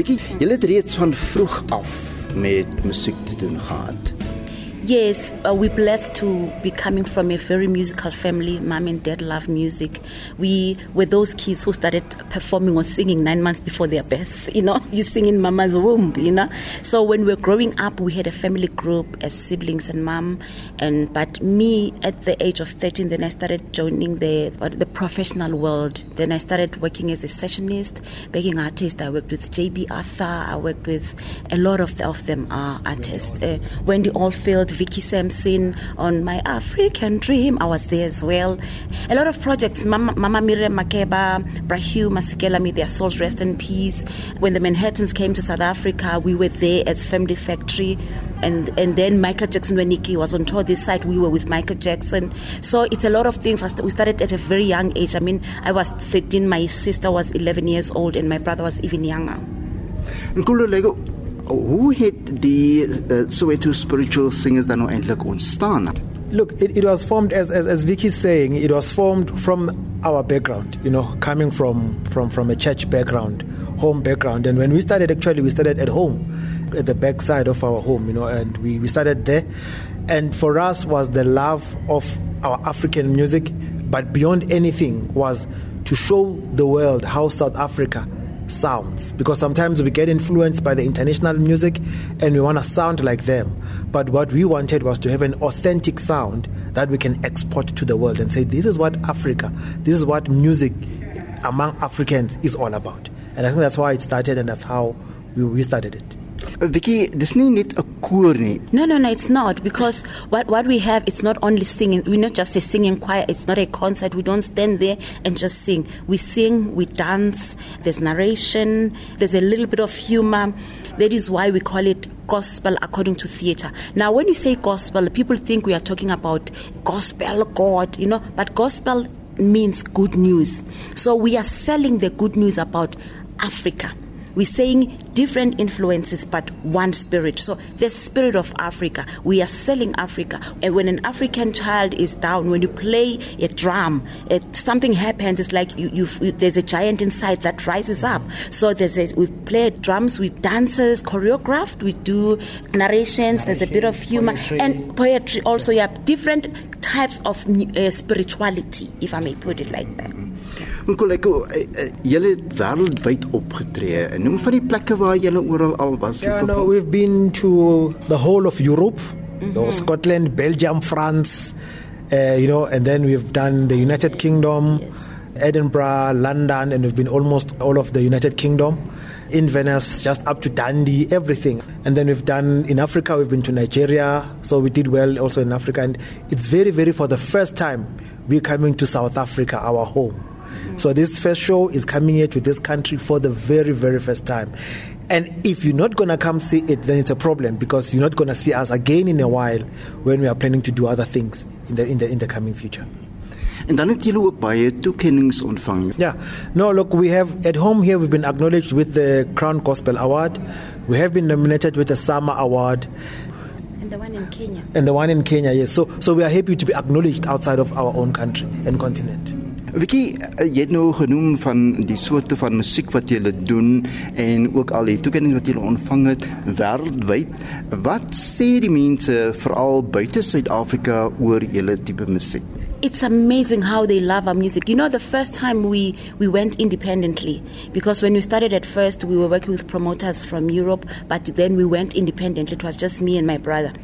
Vicky, jy het reeds van vroeg af met musiek te doen gehad. Yes, uh, we're blessed to be coming from a very musical family. Mom and dad love music. We were those kids who started performing or singing nine months before their birth. You know, you sing in mama's womb, you know. So when we were growing up, we had a family group as siblings and mom. And but me, at the age of 13, then I started joining the the professional world. Then I started working as a sessionist, backing artist. I worked with JB Arthur. I worked with a lot of, the, of them are artists. Uh, Wendy Oldfield, Vicky Sampson on My African Dream. I was there as well. A lot of projects. Mama, Mama Miriam Makeba, Bra Hugh Masekela, may their souls rest in peace. When the Manhattans came to South Africa, we were there as Family Factory. And, and then Michael Jackson, when Nikki was on tour this side, we were with Michael Jackson. So it's a lot of things. We started at a very young age. I mean, I was 13, my sister was 11 years old, and my brother was even younger. Nkhululeko, hoe het die uh, Soweto spiritual singers dan nou eintlik ontstaan? Look, it, it was formed as, as as Vicky's saying, it was formed from our background, you know, coming from from from a church background, home background. And when we started actually we started at home, at the back side of our home, you know, and we, we started there. And for us was the love of our African music, but beyond anything was to show the world how South Africa sounds because sometimes we get influenced by the international music and we want to sound like them. But what we wanted was to have an authentic sound that we can export to the world and say, this is what Africa, this is what music among Africans is all about. And I think that's why it started and that's how we, started it. Vicky, dis nie net 'n koor nie. No, no, no, it's not because what what we have it's not only singing. We're not just a singing choir. It's not a concert. We don't stand there and just sing. We sing, we dance. There's narration. There's a little bit of humor. That is why we call it gospel according to theater. Now, when you say gospel, people think we are talking about gospel God, you know, but gospel means good news. So we are selling the good news about Africa. We're saying different influences, but one spirit. So the spirit of Africa. We are selling Africa. And when an African child is down, when you play a drum, it, something happens. It's like you, you, there's a giant inside that rises up. So there's a, we play drums with dancers, choreographed. We do narrations. There's a bit of humor poetry. and poetry. Also, yeah, different types of uh, spirituality, if I may put it like that. Nkhululeko, uh, uh, julle het wêreldwyd opgetree. Noem van die plekke waar julle oral al was. Yeah, no, we've been to the whole of Europe, you know, Scotland, Belgium, France, uh, you know, and then we've done the United Kingdom, Edinburgh, London, and we've been almost all of the United Kingdom. Inverness, just up to Dundee, everything. And then we've done in Africa, we've been to Nigeria, so we did well also in Africa. And it's very, very for the first time we're coming to South Africa, our home. So this first show is coming here to this country for the very, very first time. And if you're not gonna come see it, then it's a problem because you're not gonna see us again in a while when we are planning to do other things in the in the in the coming future. En dan het julle ook baie toekenninge ontvang. Yeah. No, look, we have at home here we've been acknowledged with the Crown Gospel Award. We have been nominated with the Sama Award. And the one in Kenya. And the one in Kenya, yes. So so we are happy to be acknowledged outside of our own country and continent. Vicky, uh, jy het nou genoem van die soorte van musiek wat jy doen en ook al die toekenninge wat jy ontvang het wêreldwyd. Wat sê die mense veral buite Suid-Afrika oor julle tipe musiek? It's amazing how they love our music. You know, the first time we, we went independently, because when we started at first, we were working with promoters from Europe, but then we went independently. It was just me and my brother.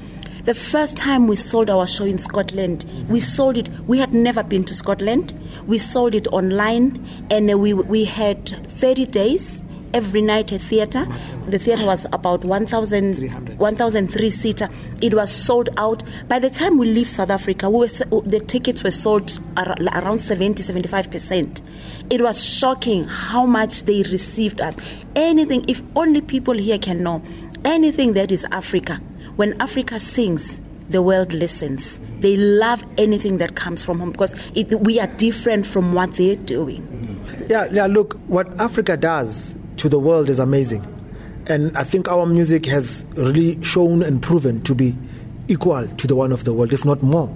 The first time we sold our show in Scotland, we sold it. We had never been to Scotland. We sold it online, and we we had 30 days every night a theatre. The theatre was about 1,000 1,003 seater. It was sold out. By the time we leave South Africa, we were, the tickets were sold ar- around 70 75%. It was shocking how much they received us. Anything, if only people here can know, anything that is Africa, when Africa sings, the world listens. They love anything that comes from home because it, we are different from what they're doing. Yeah, yeah, look, what Africa does to the world is amazing. And I think our music has really shown and proven to be equal to the one of the world, if not more.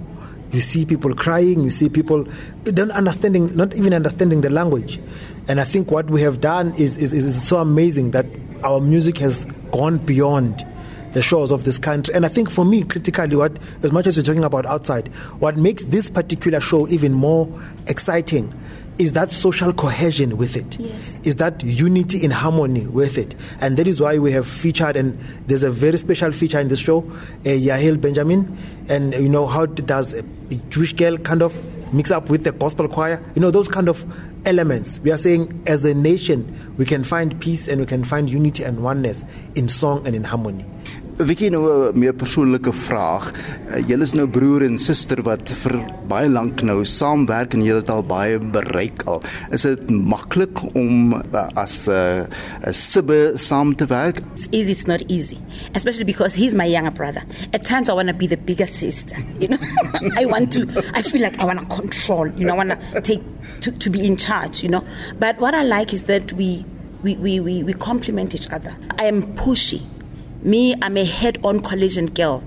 You see people crying, you see people don't understanding, not even understanding the language. And I think what we have done is, is, is so amazing that our music has gone beyond the shores of this country. And I think for me, critically, what as much as we're talking about outside, what makes this particular show even more exciting is that social cohesion with it. Yes. Is that unity in harmony with it. And that is why we have featured, and there's a very special feature in this show, uh, Yahil Benjamin, and you know how does a Jewish girl kind of mix up with the gospel choir? You know, those kind of elements. We are saying as a nation, we can find peace and we can find unity and oneness in song and in harmony. Vicky nou 'n meer persoonlike vraag. Uh, julle is nou broer en suster wat vir baie lank nou saamwerk en julle het al baie bereik al. Is dit maklik om uh, as 'n uh, 'n sibbe saam te werk? It's easy, it's not easy. Especially because he's my younger brother. At times I want to be the bigger sister, you know. I want to I feel like I want to control, you know, I want to take to, to be in charge, you know. But what I like is that we we, we, we, we complement each other. I am pushy. Me, I'm a head on collision girl.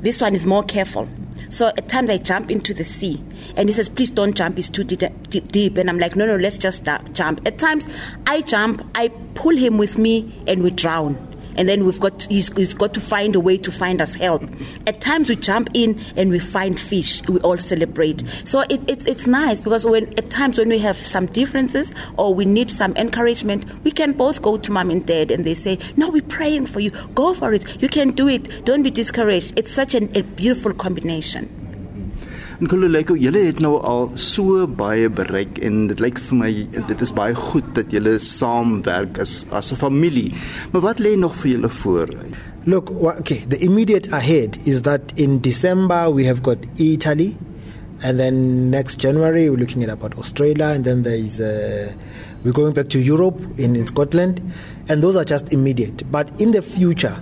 This one is more careful. So at times I jump into the sea and he says, please don't jump, it's too de- de- deep. And I'm like, no, no, let's just jump. At times I jump, I pull him with me and we drown. And then we've got he's, he's got to find a way to find us help. At times we jump in and we find fish. We all celebrate. So it, it's it's nice because when at times when we have some differences or we need some encouragement, we can both go to mom and dad and they say, "No, we're praying for you. Go for it. You can do it. Don't be discouraged." It's such an, a beautiful combination. En Nkhululeko, julle het nou al so baie bereik en dit lyk vir my dit is baie goed dat julle saamwerk as as 'n familie. Maar wat lê nog vir julle voor? Look, okay, the immediate ahead is that in December we have got Italy, and then next January we're looking at about Australia, and then there is uh, we're going back to Europe in, in Scotland, and those are just immediate. But in the future,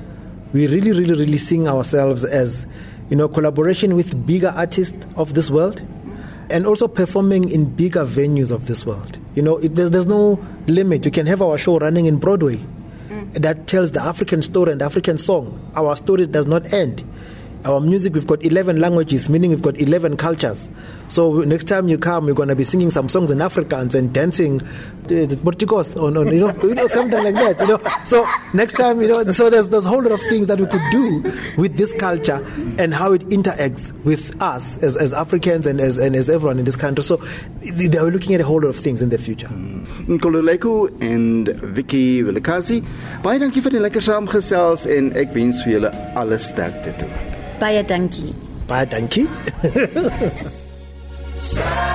we really, really, really seeing ourselves as you know collaboration with bigger artists of this world, and also performing in bigger venues of this world. You know, it, there's, there's no limit. We can have our show running in Broadway mm. that tells the African story and the African song. Our story does not end. Our music, we've got 11 languages, meaning we've got 11 cultures. So next time you come, we're going to be singing some songs in Afrikaans and dancing Portuguese on, on you, know, you know, something like that. You know, so next time, you know, so there's there's a whole lot of things that we could do with this culture and how it interacts with us as, as Africans and as and as everyone in this country. So they are looking at a whole lot of things in the future. Mm. Nkhululeko en Vicky Vilakazi, baie dankie vir die lekker saamgesels en ek wens vir julle alle sterkte toe. Baie dankie. Baie dankie.